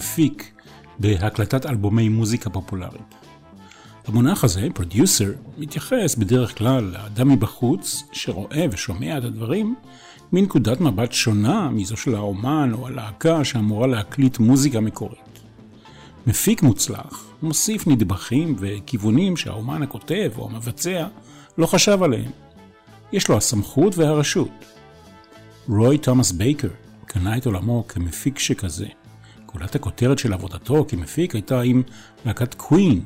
המפיק בהקלטת אלבומי מוזיקה פופולרית. המונח הזה, פרודיוסר, מתייחס בדרך כלל לאדם מבחוץ שרואה ושומע את הדברים מנקודת מבט שונה מזו של האומן או הלהקה שאמורה להקליט מוזיקה מקורית. מפיק מוצלח מוסיף נדבכים וכיוונים שהאומן הכותב או המבצע לא חשב עליהם. יש לו הסמכות והרשות. רוי תומאס בייקר, קנה את עולמו כמפיק שכזה. גולת הכותרת של עבודתו כמפיק הייתה עם להקת Queen.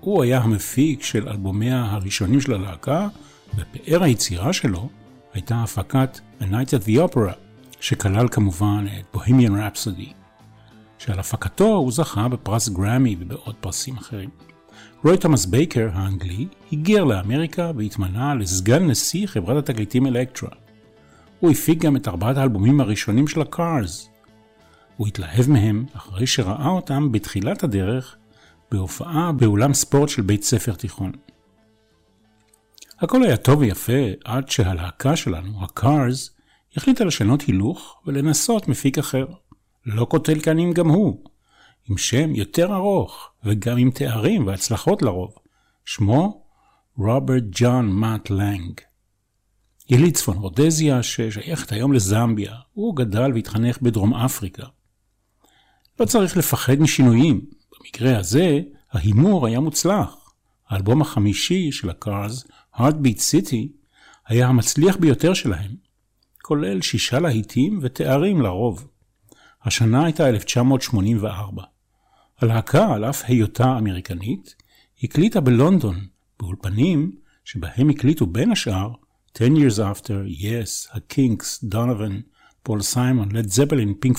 הוא היה המפיק של אלבומיה הראשונים של הלהקה, ופאר היצירה שלו הייתה הפקת A Night at the Opera, שכלל כמובן את Bohemian Rhapsody. שעל הפקתו הוא זכה בפרס גרמי ובעוד פרסים אחרים. רוי תומאס בייקר האנגלי היגר לאמריקה והתמנה לסגן נשיא חברת התקליטים Elektra. הוא הפיק גם את ארבעת האלבומים הראשונים של ה Cars. הוא התלהב מהם אחרי שראה אותם בתחילת הדרך בהופעה באולם ספורט של בית ספר תיכון. הכל היה טוב ויפה עד שהלהקה שלנו, ה Cars, החליטה לשנות הילוך ולנסות מפיק אחר. לא קוטל קנים גם הוא, עם שם יותר ארוך וגם עם תארים והצלחות לרוב. שמו רוברט ג'ון מאט לנג. יליד צפון רודזיה ששייכת היום לזמביה, הוא גדל והתחנך בדרום אפריקה. לא צריך לפחד משינויים, במקרה הזה ההימור היה מוצלח. האלבום החמישי של הקארס, Heartbeat City, היה המצליח ביותר שלהם, כולל שישה להיטים ותארים לרוב. השנה הייתה 1984. הלהקה, על אף היותה אמריקנית, הקליטה בלונדון, באולפנים שבהם הקליטו בין השאר 10 years after, Yes, Kinks, Donovan, Paul Simon, Led Zeppelin, Pink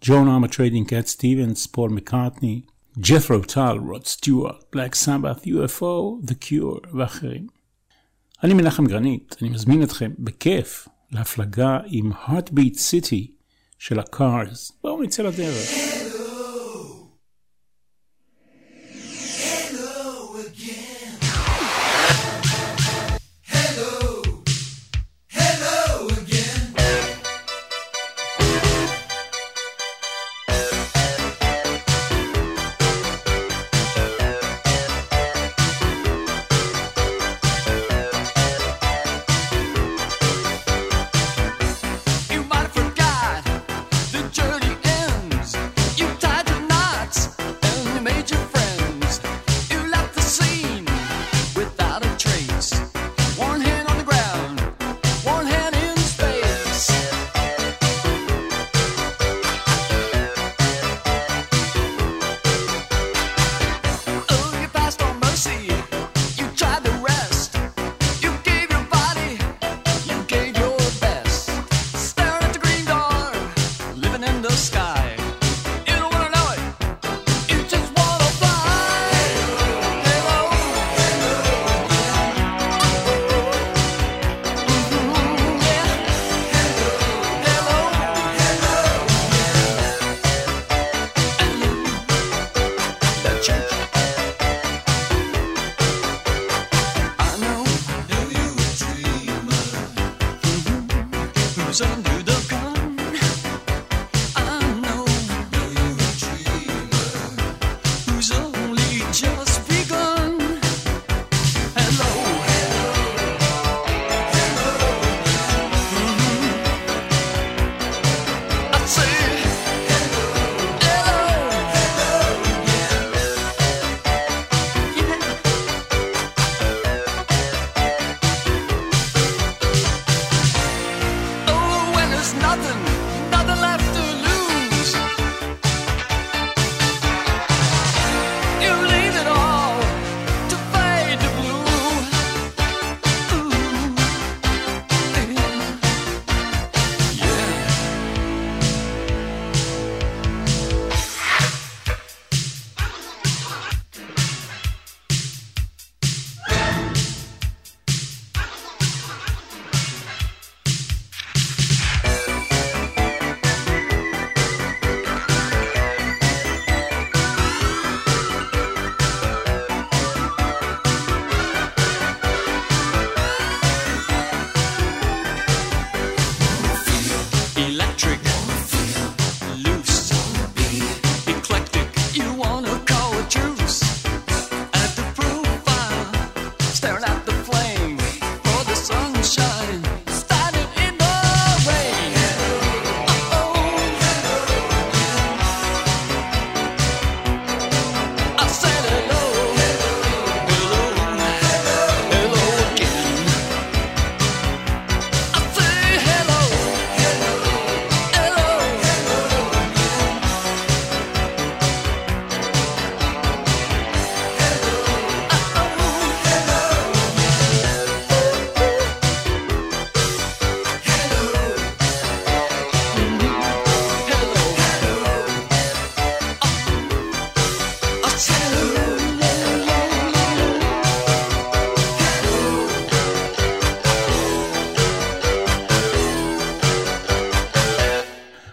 Floyd, Joan Armatrading, Cat Stevens, Paul McCartney, Jethro Tull, Rod Stewart, Black Sabbath, UFO, The Cure ואחרים. אני מנחם גרנית, אני מזמין אתכם בכיף להפלגה עם Heartbeat City של ה-Cars. בואו נצא לדרך.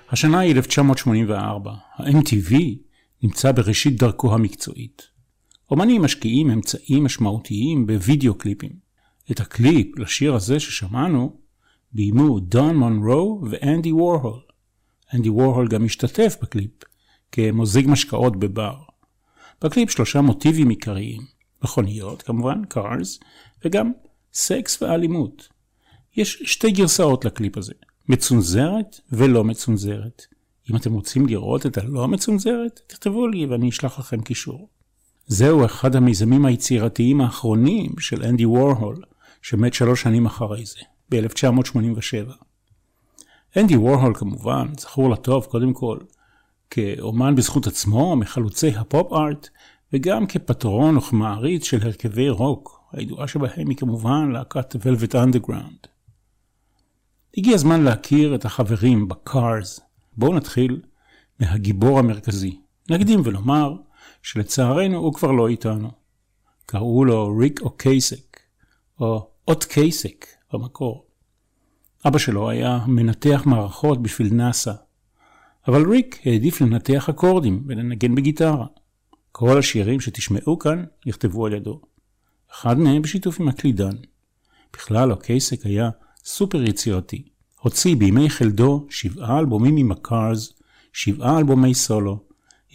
השנה היא 1984, ה-MTV נמצא בראשית דרכו המקצועית. אומנים משקיעים אמצעים משמעותיים בווידאו קליפים. את הקליפ לשיר הזה ששמענו ביימו דון מונרו ואנדי וורהול. אנדי וורהול גם השתתף בקליפ כמוזג משקאות בבר. בקליפ שלושה מוטיבים עיקריים, מכוניות כמובן, cars, וגם סקס ואלימות. יש שתי גרסאות לקליפ הזה, מצונזרת ולא מצונזרת. אם אתם רוצים לראות את הלא מצונזרת, תכתבו לי ואני אשלח לכם קישור. זהו אחד המיזמים היצירתיים האחרונים של אנדי וורהול, שמת שלוש שנים אחרי זה, ב-1987. אנדי וורהול כמובן, זכור לטוב קודם כל, כאומן בזכות עצמו, מחלוצי הפופ ארט, וגם כפטרון וכמעריץ של הרכבי רוק, הידועה שבהם היא כמובן להקת Velvet Underground. הגיע הזמן להכיר את החברים בקארס. בואו נתחיל מהגיבור המרכזי. נקדים ולומר שלצערנו הוא כבר לא איתנו. קראו לו ריק אוקייסק, או אות קייסק במקור. אבא שלו היה מנתח מערכות בשביל נאסא, אבל ריק העדיף לנתח אקורדים ולנגן בגיטרה. כל השירים שתשמעו כאן נכתבו על ידו. אחד מהם בשיתוף עם הקלידן. בכלל, אוקאסק היה סופר יצירתי. הוציא בימי חלדו שבעה אלבומים עם ה Cars, שבעה אלבומי סולו.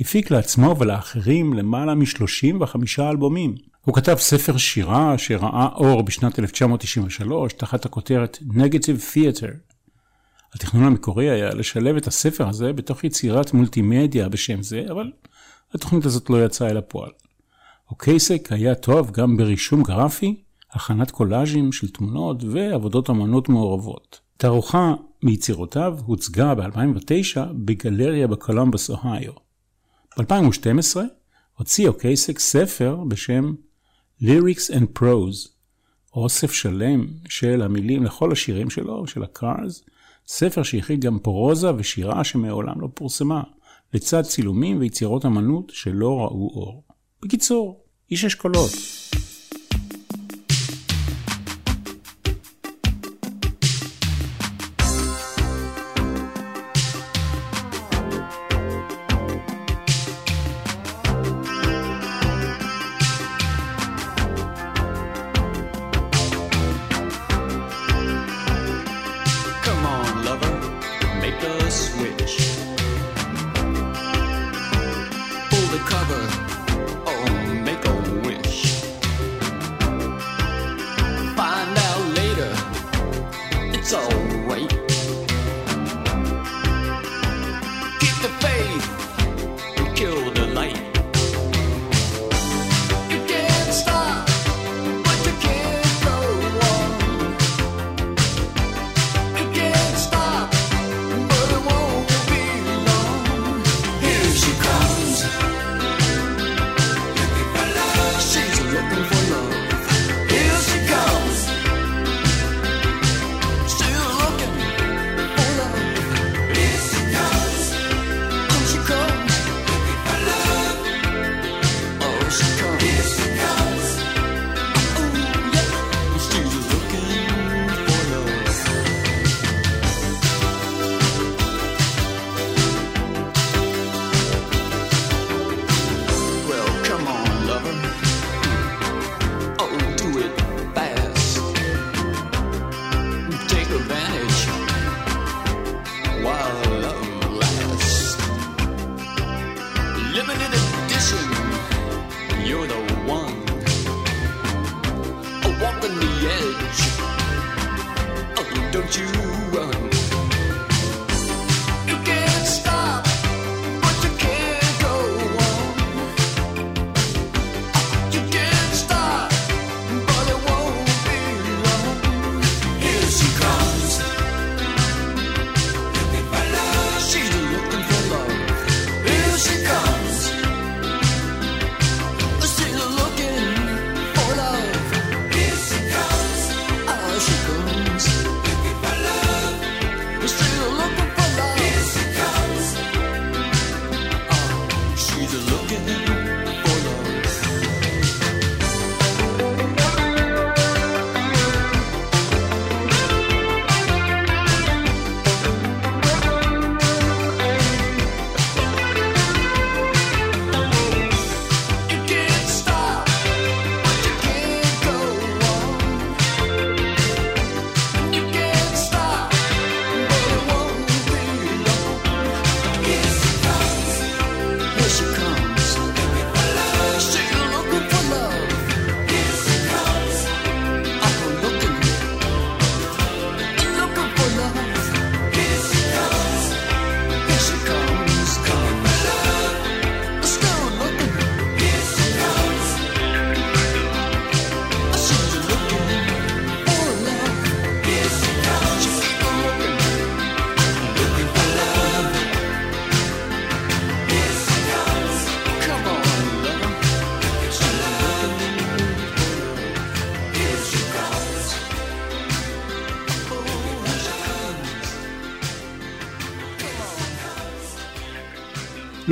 הפיק לעצמו ולאחרים למעלה מ-35 אלבומים. הוא כתב ספר שירה שראה אור בשנת 1993 תחת הכותרת Negative Theater. התכנון המקורי היה לשלב את הספר הזה בתוך יצירת מולטימדיה בשם זה, אבל התוכנית הזאת לא יצאה אל הפועל. אוקייסק היה טוב גם ברישום גרפי, הכנת קולאז'ים של תמונות ועבודות אמנות מעורבות. תערוכה מיצירותיו הוצגה ב-2009 בגלריה בקולומבוס, אוהיו. ב-2012 הוציא אוקייסק ספר בשם Lyrics and Prose, אוסף שלם של המילים לכל השירים שלו, של הקארס, ספר שהכיל גם פרוזה ושירה שמעולם לא פורסמה, לצד צילומים ויצירות אמנות שלא ראו אור. בקיצור, איש אשכולות.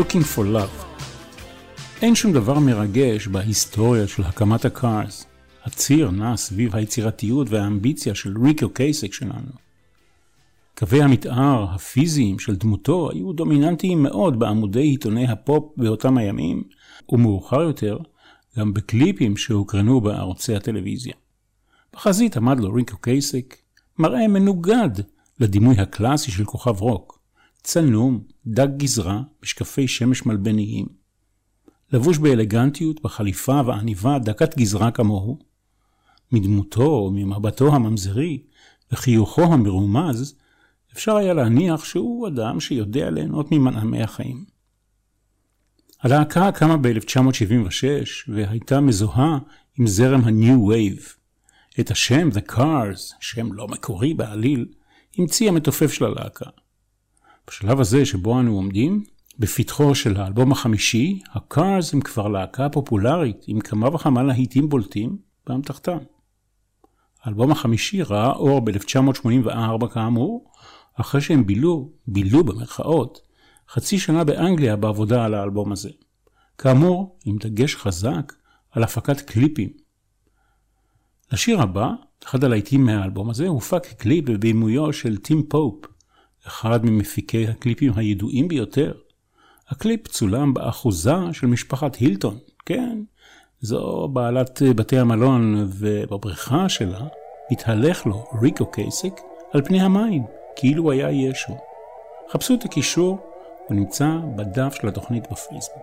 Looking for Love. אין שום דבר מרגש בהיסטוריה של הקמת הקארס. הציר נע סביב היצירתיות והאמביציה של ריק אוקייסק שלנו. קווי המתאר הפיזיים של דמותו היו דומיננטיים מאוד בעמודי עיתוני הפופ באותם הימים, ומאוחר יותר גם בקליפים שהוקרנו בערוצי הטלוויזיה. בחזית עמד לו ריק אוקייסק, מראה מנוגד לדימוי הקלאסי של כוכב רוק, צנום, דג גזרה, משקפי שמש מלבניים. לבוש באלגנטיות, בחליפה ועניבה דקת גזרה כמוהו. מדמותו, ממבטו הממזרי וחיוכו המרומז, אפשר היה להניח שהוא אדם שיודע ליהנות ממנעמי החיים. הלהקה קמה ב-1976 והייתה מזוהה עם זרם ה-New Wave. את השם The Cars, שם לא מקורי בעליל, המציא המתופף של הלהקה. בשלב הזה שבו אנו עומדים, בפתחו של האלבום החמישי, ה-Cars הם כבר להקה פופולרית עם כמה וכמה להיטים בולטים באמתחתם. האלבום החמישי ראה אור ב-1984 כאמור, אחרי שהם בילו, בילו במרכאות, חצי שנה באנגליה בעבודה על האלבום הזה. כאמור, עם דגש חזק על הפקת קליפים. לשיר הבא, אחד הלהיטים מהאלבום הזה, הופק קליפ בבימויו של טים פופ, אחד ממפיקי הקליפים הידועים ביותר. הקליפ צולם באחוזה של משפחת הילטון, כן, זו בעלת בתי המלון, ובבריכה שלה מתהלך לו ריק אוקייסק על פני המים, כאילו היה ישו. חפשו את הקישור, הוא נמצא בדף של התוכנית בפייסבוק.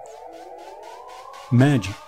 Magic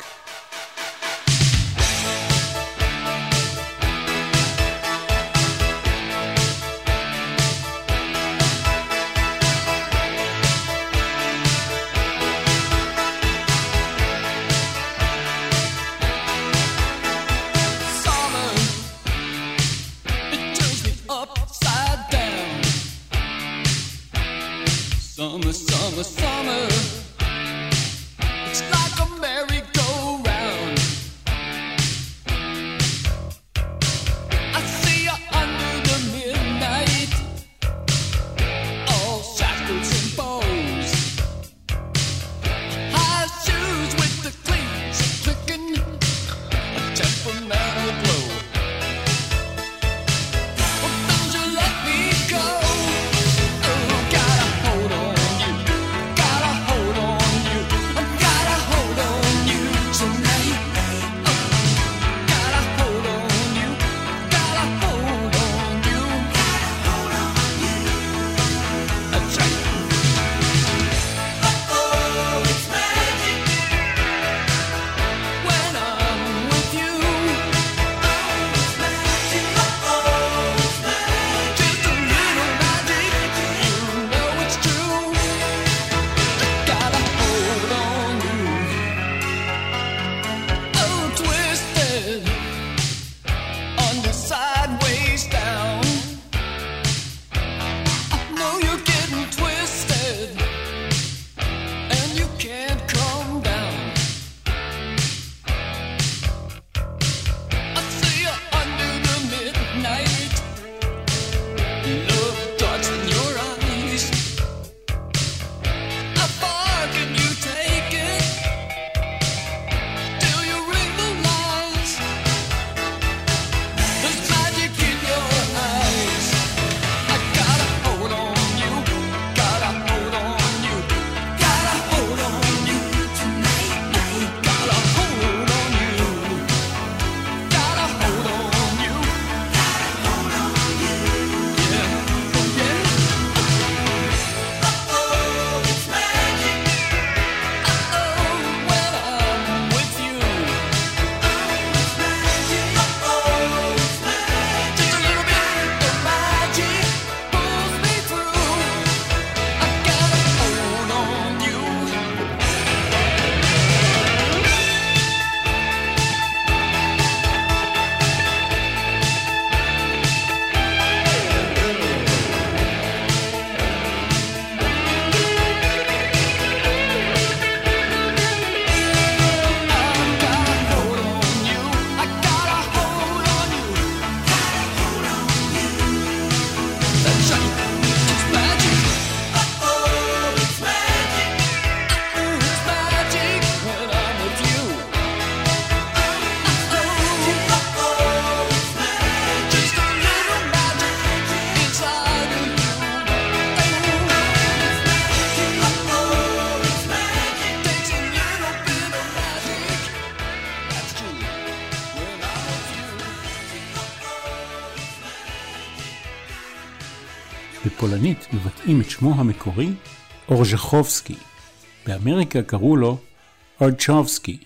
בפולנית מבטאים את שמו המקורי אורג'חובסקי. באמריקה קראו לו ארצ'ובסקי.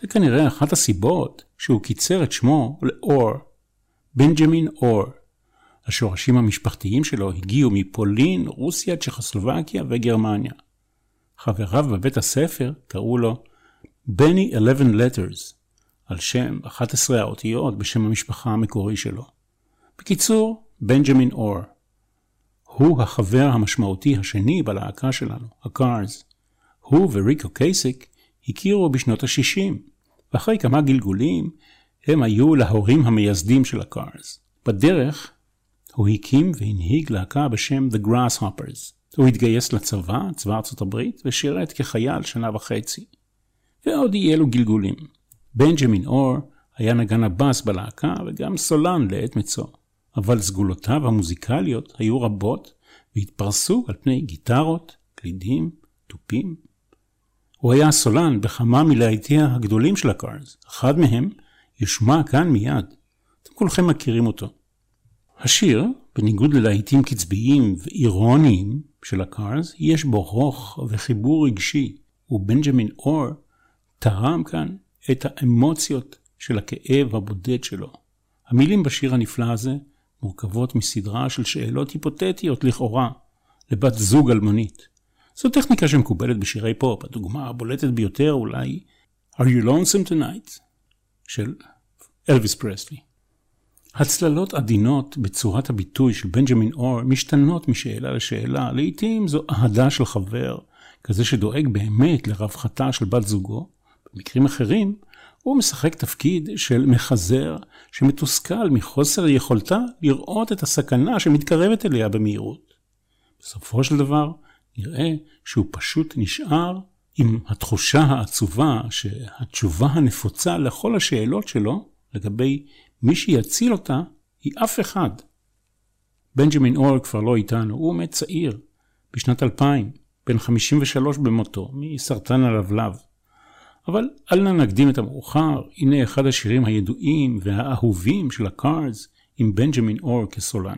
זה כנראה אחת הסיבות שהוא קיצר את שמו לאור, בנג'מין אור. השורשים המשפחתיים שלו הגיעו מפולין, רוסיה, צ'כוסלובקיה וגרמניה. חבריו בבית הספר קראו לו בני 11 letters, על שם 11 האותיות בשם המשפחה המקורי שלו. בקיצור, בנג'מין אור. הוא החבר המשמעותי השני בלהקה שלנו, הקארס. הוא וריק אוקייסק הכירו בשנות ה-60, ואחרי כמה גלגולים הם היו להורים המייסדים של הקארס. בדרך הוא הקים והנהיג להקה בשם The Grasshoppers. הוא התגייס לצבא, צבא ארצות הברית, ושירת כחייל שנה וחצי. ועוד יהיה לו גלגולים. בנג'מין אור היה נגן הבאס בלהקה וגם סולן לעת מצוא. אבל סגולותיו המוזיקליות היו רבות והתפרסו על פני גיטרות, קלידים, תופים. הוא היה סולן בכמה מלהיטיה הגדולים של הקארס, אחד מהם יושמע כאן מיד. אתם כולכם מכירים אותו. השיר, בניגוד ללהיטים קצביים ואירוניים של הקארס, יש בו רוך וחיבור רגשי, ובנג'מין אור תרם כאן את האמוציות של הכאב הבודד שלו. המילים בשיר הנפלא הזה מורכבות מסדרה של שאלות היפותטיות לכאורה לבת זוג אלמונית. זו טכניקה שמקובלת בשירי פופ, הדוגמה הבולטת ביותר אולי Are You Lonesome Tonight של אלוויס פרסלי. הצללות עדינות בצורת הביטוי של בנג'מין אור משתנות משאלה לשאלה, לעתים זו אהדה של חבר, כזה שדואג באמת לרווחתה של בת זוגו, במקרים אחרים הוא משחק תפקיד של מחזר שמתוסכל מחוסר יכולתה לראות את הסכנה שמתקרבת אליה במהירות. בסופו של דבר, נראה שהוא פשוט נשאר עם התחושה העצובה שהתשובה הנפוצה לכל השאלות שלו לגבי מי שיציל אותה היא אף אחד. בנג'מין אור כבר לא איתנו, הוא מת צעיר, בשנת 2000, בן 53 במותו, מסרטן הלבלב. אבל אל נא נקדים את המאוחר, הנה אחד השירים הידועים והאהובים של הקארס עם בנג'מין אור כסולן.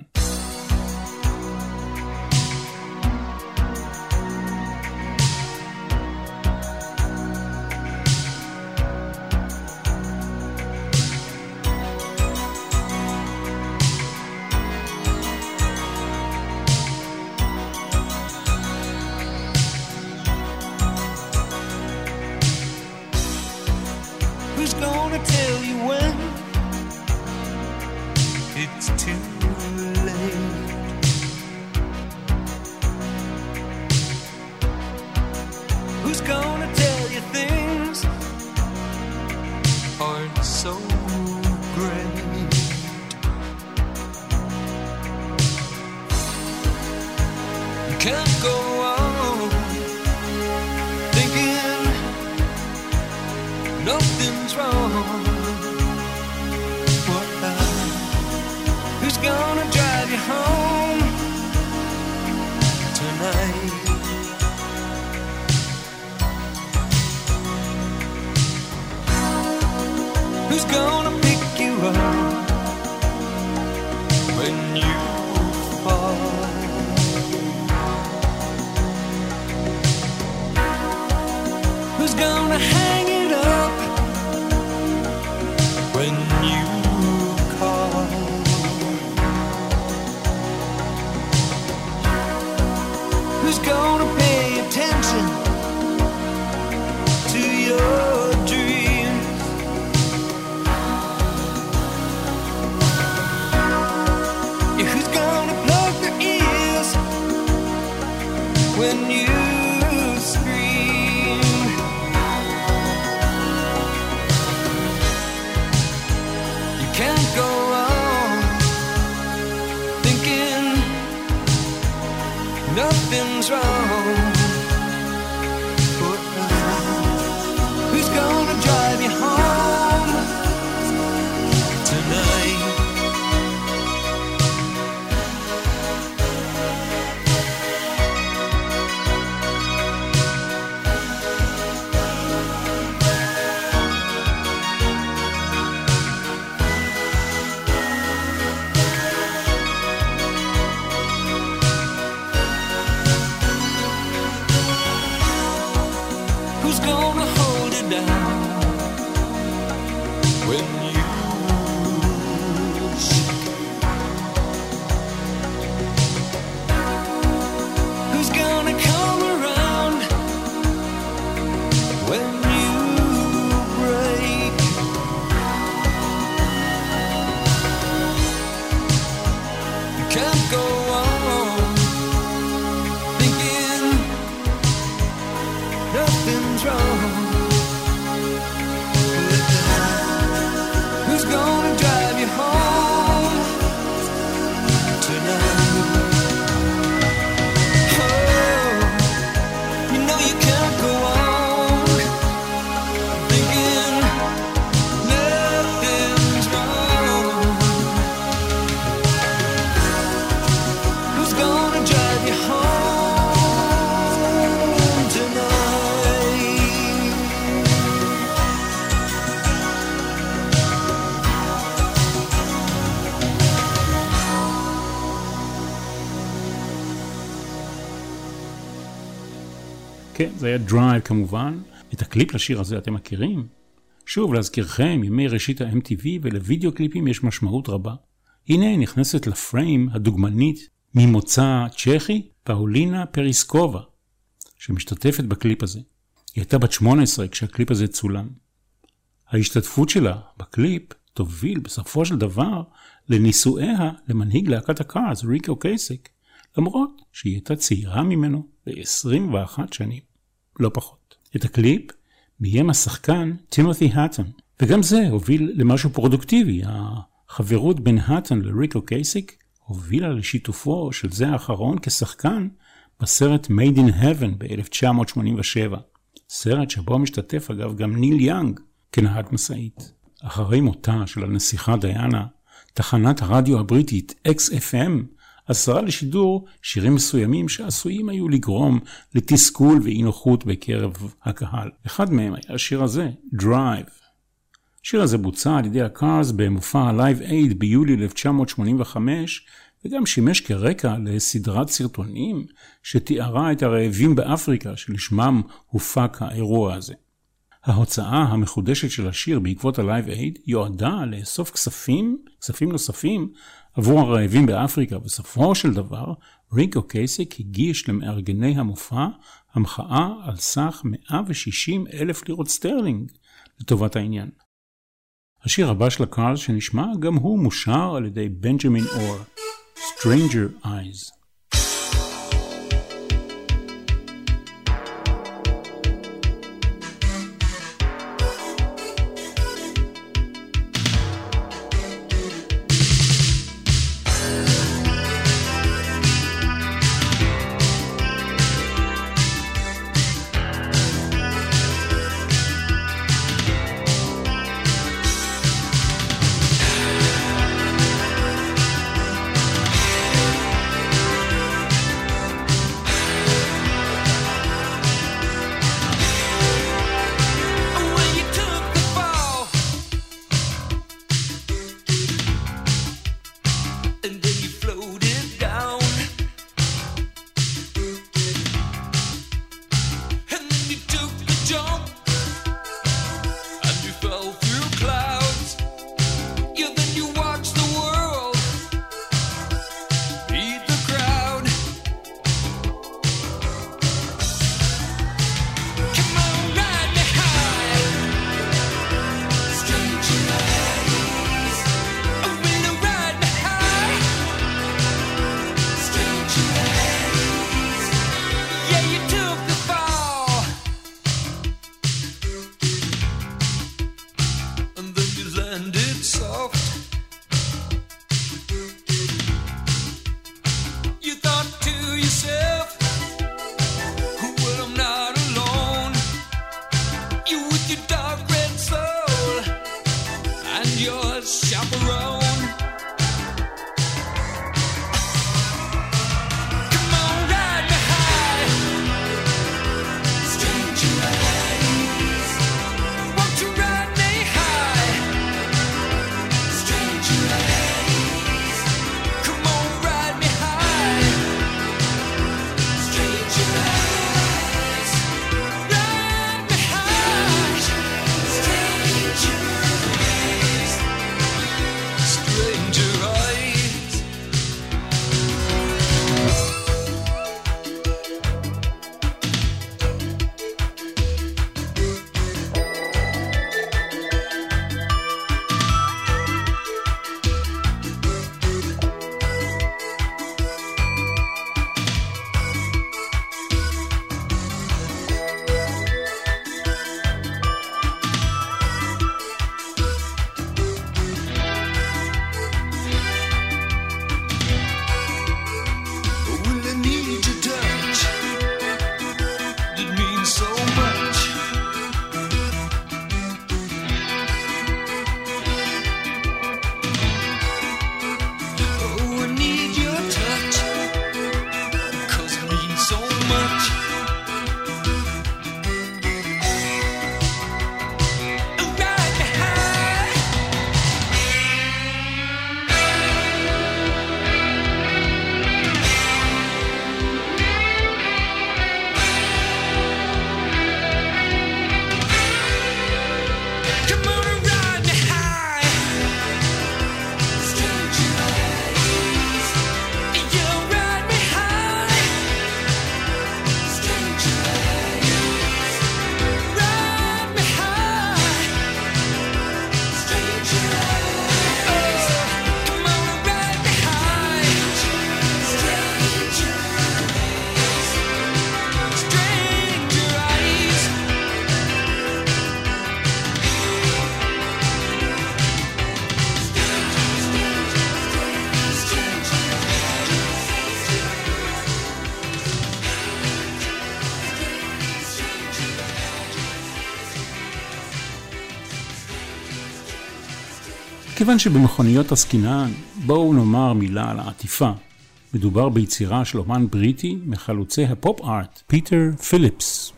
Oh. היה Drive כמובן. את הקליפ לשיר הזה אתם מכירים? שוב, להזכירכם, ימי ראשית ה-MTV ולווידאו קליפים יש משמעות רבה. הנה נכנסת לפריים הדוגמנית ממוצא צ'כי, פאולינה פוריזקובה, שמשתתפת בקליפ הזה. היא הייתה בת 18 כשהקליפ הזה צולם. ההשתתפות שלה בקליפ תוביל בסופו של דבר לנישואיה למנהיג להקת הקארס, ריק אוקייסק, למרות שהיא הייתה צעירה ממנו ב-21 שנים, לא פחות. את הקליפ ביים השחקן טימותי האטון, וגם זה הוביל למשהו פרודוקטיבי. החברות בין האטון לריק אוקייסק הובילה לשיתופו של זה האחרון כשחקן בסרט Made in Heaven ב-1987, סרט שבו משתתף אגב גם ניל יאנג כנהג משאית. אחרי מותה של הנסיכה דיאנה, תחנת הרדיו הבריטית XFM אסרה לשידור שירים מסוימים שעשויים היו לגרום לתסכול ואי נוחות בקרב הקהל. אחד מהם היה השיר הזה, Drive. השיר הזה בוצע על ידי הקארס במופע ה-Live Aid ביולי 1985, וגם שימש כרקע לסדרת סרטונים שתיארה את הרעבים באפריקה שלשמם הופק האירוע הזה. ההוצאה המחודשת של השיר בעקבות ה-Live Aid יועדה לאסוף כספים, כספים נוספים, עבור הרעבים באפריקה. בסופו של דבר, ריק אוקייסק הגיש למארגני המופע המחאה על סך 160 אלף לירות סטרלינג לטובת העניין. השיר הבא של הקארס שנשמע גם הוא מושר על ידי בנג'מין אור, Stranger Eyes. כיוון שבמכוניות עסקינן, בואו נאמר מילה על העטיפה. מדובר ביצירה של אומן בריטי מחלוצי הפופ-ארט, פיטר פיליפס,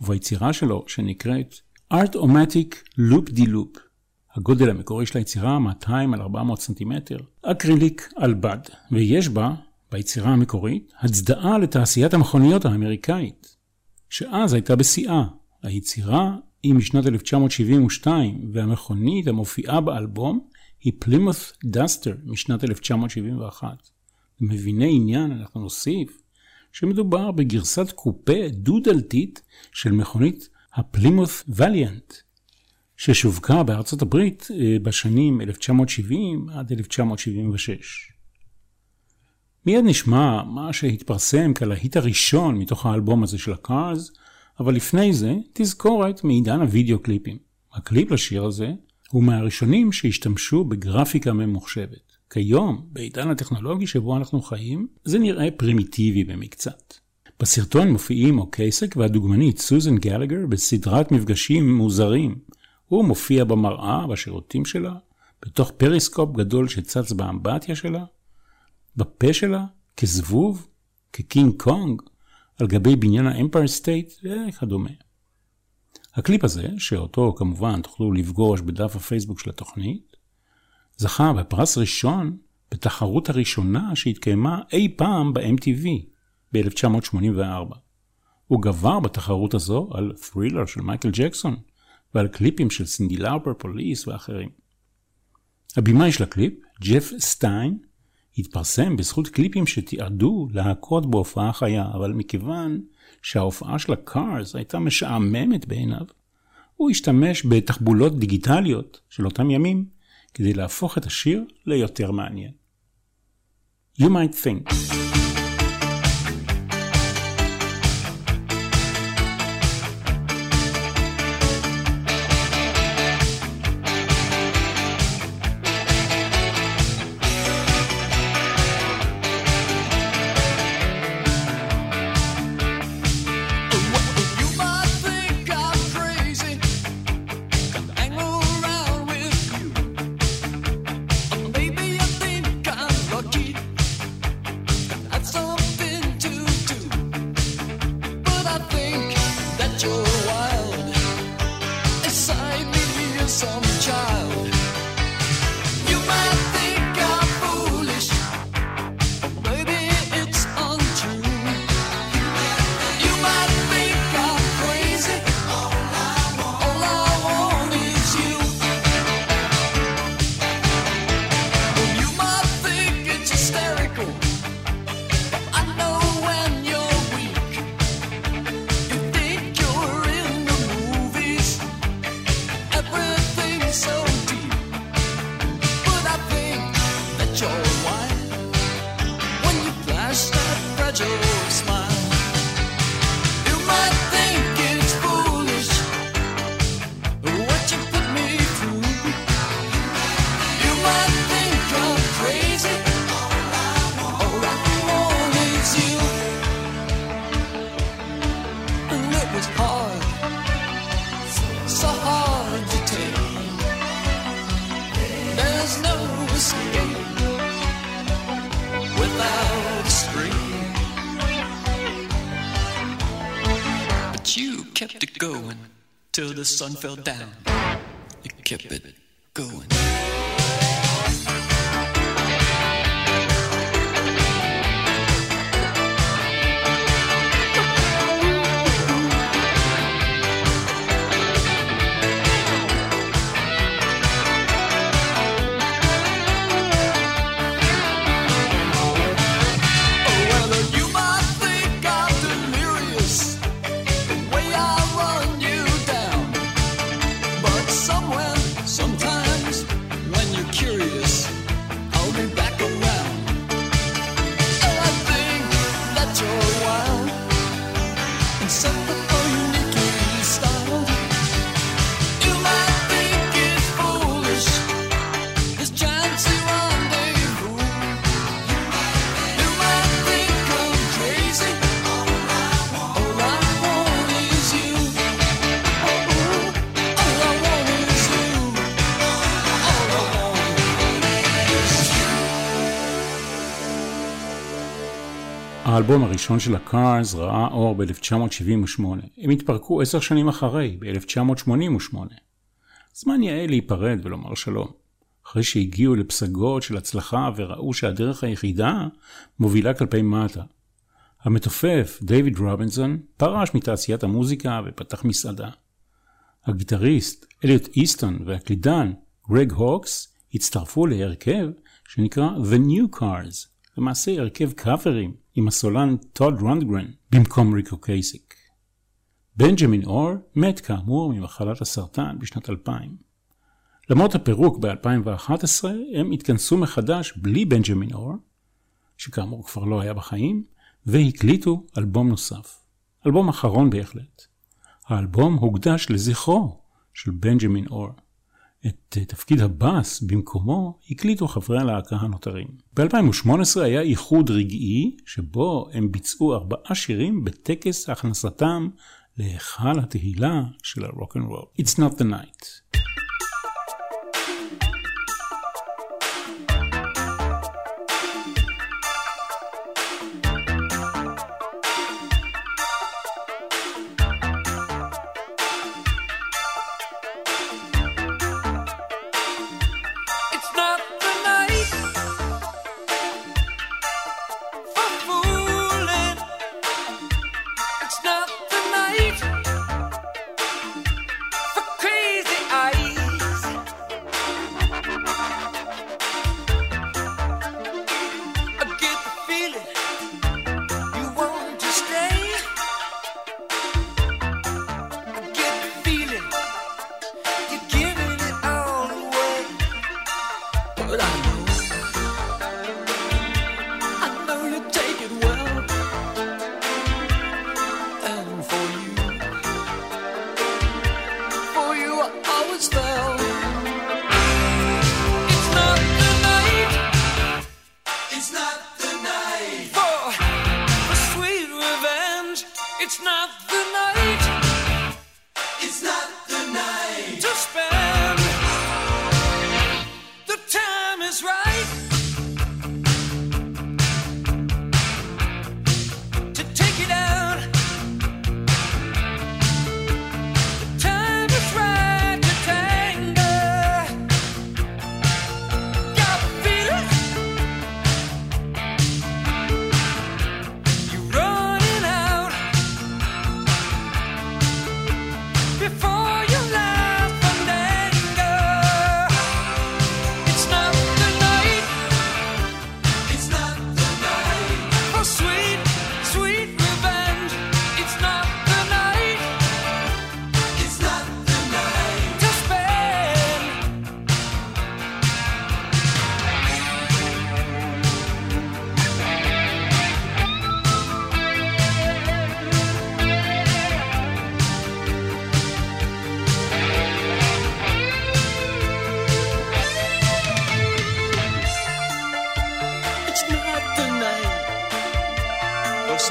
וביצירה שלו שנקראת Art-O-Matic Loop de Loop. הגודל המקורי של היצירה 200 על 400 סנטימטר, אקריליק על בד, ויש בה, ביצירה המקורית, הצדעה לתעשיית המכוניות האמריקאית, שאז הייתה בשיאה. היצירה היא משנת 1972, והמכונית המופיעה באלבום היא פלימות' דסטר משנת 1971. למביני עניין אנחנו נוסיף שמדובר בגרסת קופה דו-דלתית של מכונית הפלימות' וליאנט, ששווקה בארצות הברית אה, בשנים 1970 עד 1976. מיד נשמע מה שהתפרסם כלהיט הראשון מתוך האלבום הזה של הקארז, אבל לפני זה תזכורת מעידן הוידאו קליפים. הקליפ לשיר הזה הוא מהראשונים שהשתמשו בגרפיקה ממוחשבת. כיום, בעידן הטכנולוגי שבו אנחנו חיים, זה נראה פרימיטיבי במקצת. בסרטון מופיעים אוקייסק והדוגמנית סוזן גלגר בסדרת מפגשים מוזרים. הוא מופיע במראה בשירותים שלה, בתוך פריסקופ גדול שצץ באמבטיה שלה, בפה שלה, כזבוב, כקינג קונג, על גבי בניין האמפייר סטייט וכדומה. הקליפ הזה, שאותו כמובן תוכלו לפגוש בדף הפייסבוק של התוכנית, זכה בפרס ראשון בתחרות הראשונה שהתקיימה אי פעם ב-MTV ב-1984. הוא גבר בתחרות הזו על ת'רילר של מייקל ג'קסון ועל קליפים של סינדי לאופר, פוליס ואחרים. הבמאי של הקליפ, ג'ף סטיין, התפרסם בזכות קליפים שתיעדו להכות בהופעה חיה, אבל מכיוון שההופעה של הקארס הייתה משעממת בעיניו, הוא השתמש בתחבולות דיגיטליות של אותם ימים כדי להפוך את השיר ליותר מעניין. You might think kept it going till the sun fell down. You kept it going. האלבום הראשון של הקארס ראה אור ב-1978. הם התפרקו עשר שנים אחרי, ב-1988. זמן יאה להיפרד ולומר שלום. אחרי שהגיעו לפסגות של הצלחה וראו שהדרך היחידה מובילה כלפי מטה. המתופף דייוויד רובינסון פרש מתעשיית המוזיקה ופתח מסעדה. הגיטריסט אליוט איסטון והקלידן גרג הוקס הצטרפו להרכב שנקרא The New Cars, למעשה הרכב קאברים עם הסולן טוד רונדגרן במקום ריקו קייסיק. בנג'מין אור מת כאמור ממחלת הסרטן בשנת 2000. למרות הפירוק ב-2011 הם התכנסו מחדש בלי בנג'מין אור, שכאמור כבר לא היה בחיים, והקליטו אלבום נוסף. אלבום אחרון בהחלט. האלבום הוקדש לזכרו של בנג'מין אור. את תפקיד הבאס במקומו הקליטו חברי הלהקה הנותרים. ב-2018 היה איחוד רגעי שבו הם ביצעו ארבעה שירים בטקס הכנסתם להיכל התהילה של הרוק אנד רול. It's not the night.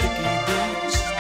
sticky bruise.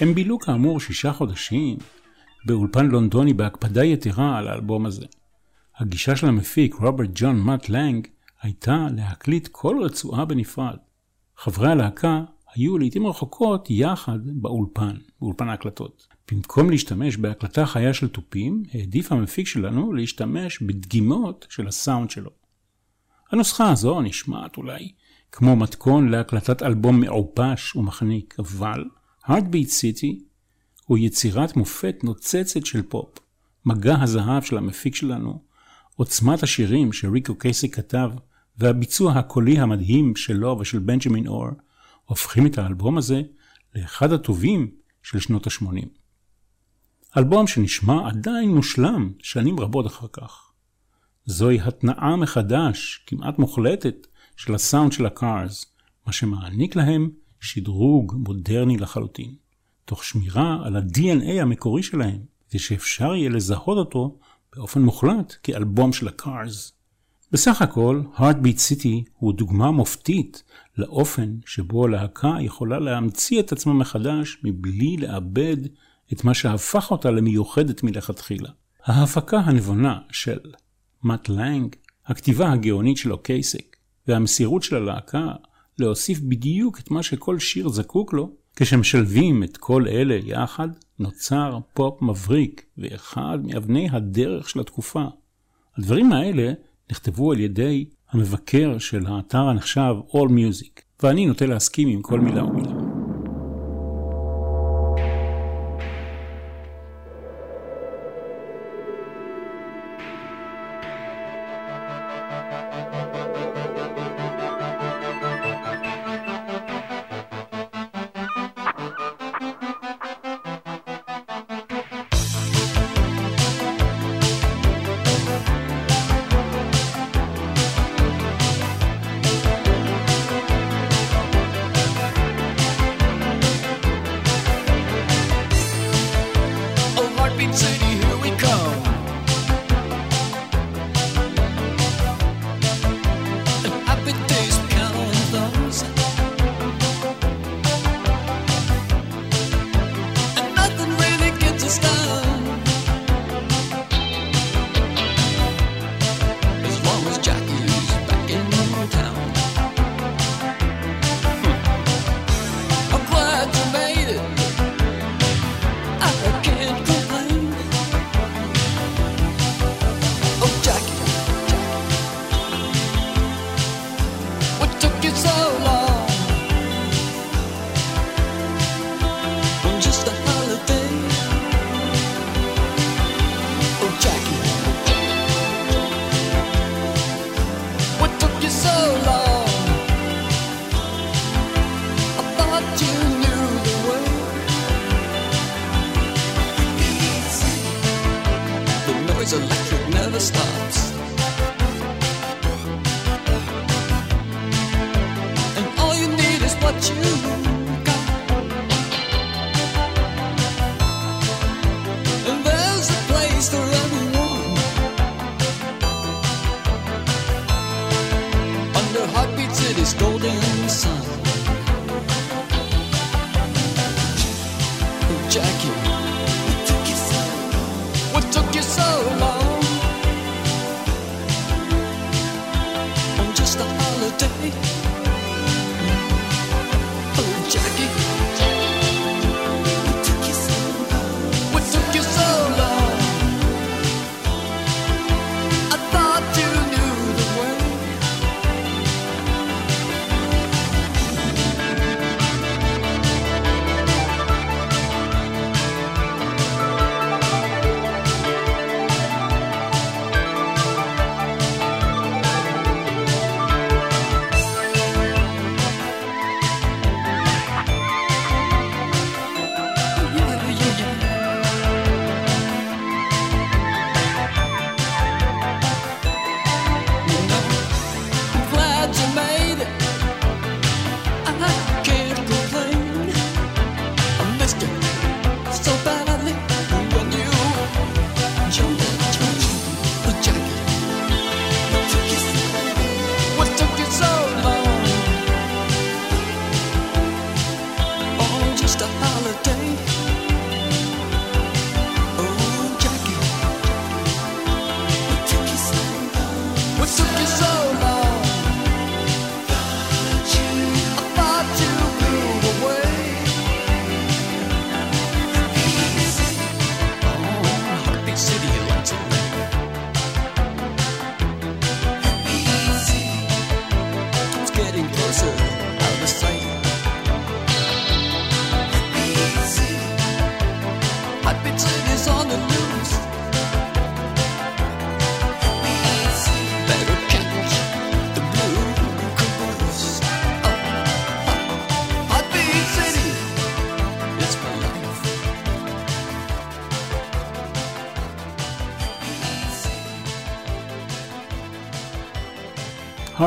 הם בילו כאמור שישה חודשים באולפן לונדוני בהקפדה יתרה על האלבום הזה. הגישה של המפיק רוברט ג'ון מאט לנג הייתה להקליט כל רצועה בנפרד. חברי הלהקה היו לעיתים רחוקות יחד באולפן, באולפן ההקלטות. במקום להשתמש בהקלטה חיה של תופים, העדיף המפיק שלנו להשתמש בדגימות של הסאונד שלו. הנוסחה הזו נשמעת אולי כמו מתכון להקלטת אלבום מעופש ומחניק, אבל Heartbeat City הוא יצירת מופת נוצצת של פופ. מגע הזהב של המפיק שלנו, עוצמת השירים שריקו קייסי כתב, והביצוע הקולי המדהים שלו ושל בנג'מין אור, הופכים את האלבום הזה לאחד הטובים של שנות ה-80. אלבום שנשמע עדיין מושלם שנים רבות אחר כך. זוהי התנעה מחדש, כמעט מוחלטת, של הסאונד של הקארס, מה שמעניק להם שדרוג מודרני לחלוטין, תוך שמירה על ה-DNA המקורי שלהם, כדי שאפשר יהיה לזהות אותו באופן מוחלט כאלבום של הקארס. בסך הכל, Heartbeat City הוא דוגמה מופתית לאופן שבו הלהקה יכולה להמציא את עצמה מחדש מבלי לאבד את מה שהפך אותה למיוחדת מלכתחילה. ההפקה הנבונה של מאט לנג, הכתיבה הגאונית של אוקייסק, והמסירות של הלהקה להוסיף בדיוק את מה שכל שיר זקוק לו, כשמשלבים את כל אלה יחד, נוצר פופ מבריק ואחד מאבני הדרך של התקופה. הדברים האלה נכתבו על ידי המבקר של האתר הנחשב All Music, ואני נוטה להסכים עם כל מילה ומילה.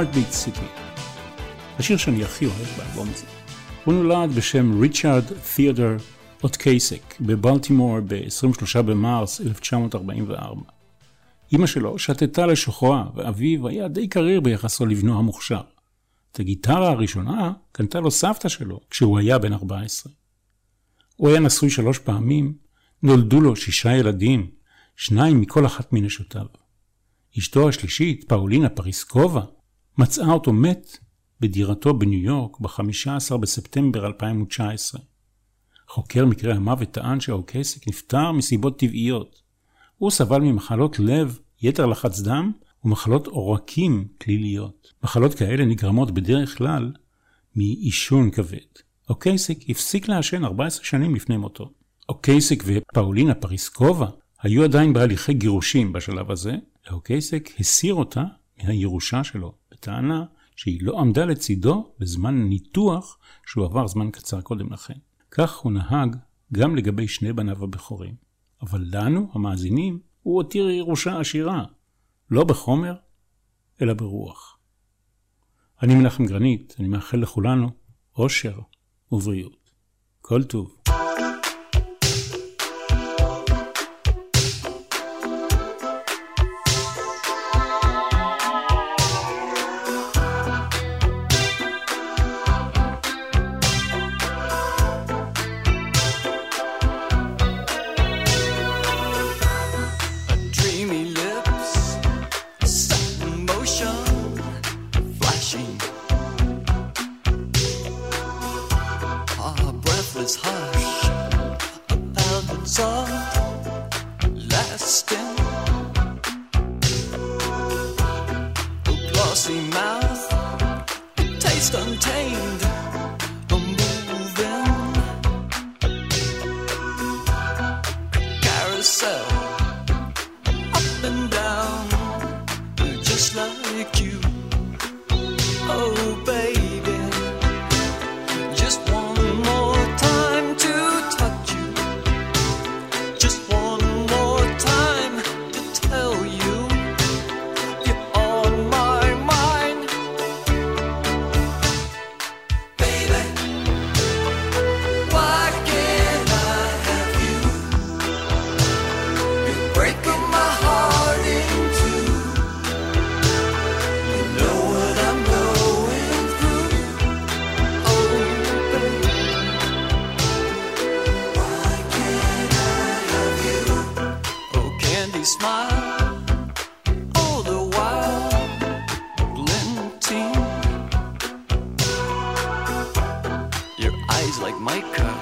Heartbeat City. השיר שאני הכי אוהב באלבום הזה. הוא נולד בשם ריצ'רד תיאודור אוטקייסק בבלטימור ב-23 במרס 1944. אמא שלו שתתה לשוחרה, ואביו היה די קריר ביחסו לבנו המוכשר. את הגיטרה הראשונה קנתה לו סבתא שלו כשהוא היה בן 14. הוא היה נשוי שלוש פעמים, נולדו לו שישה ילדים, שניים מכל אחת מנשותיו. אשתו השלישית, פאולינה פריסקובה, מצאה אותו מת בדירתו בניו יורק ב-15 בספטמבר 2019. חוקר מקרה המוות טען שהאוקייסיק נפטר מסיבות טבעיות. הוא סבל ממחלות לב, יתר לחץ דם ומחלות עורקים כליליות. מחלות כאלה נגרמות בדרך כלל מעישון כבד. אוקייסיק הפסיק לעשן 14 שנים לפני מותו. אוקייסיק ופאולינה פריסקובה היו עדיין בהליכי גירושים בשלב הזה, ואוקייסיק הסיר אותה מהירושה שלו, בטענה שהיא לא עמדה לצידו בזמן ניתוח שהוא עבר זמן קצר קודם לכן. כך הוא נהג גם לגבי שני בניו הבכורים. אבל לנו, המאזינים, הוא הותיר ירושה עשירה, לא בחומר, אלא ברוח. אני מנחם גרנית, אני מאחל לכולנו אושר ובריאות. כל טוב. Micah.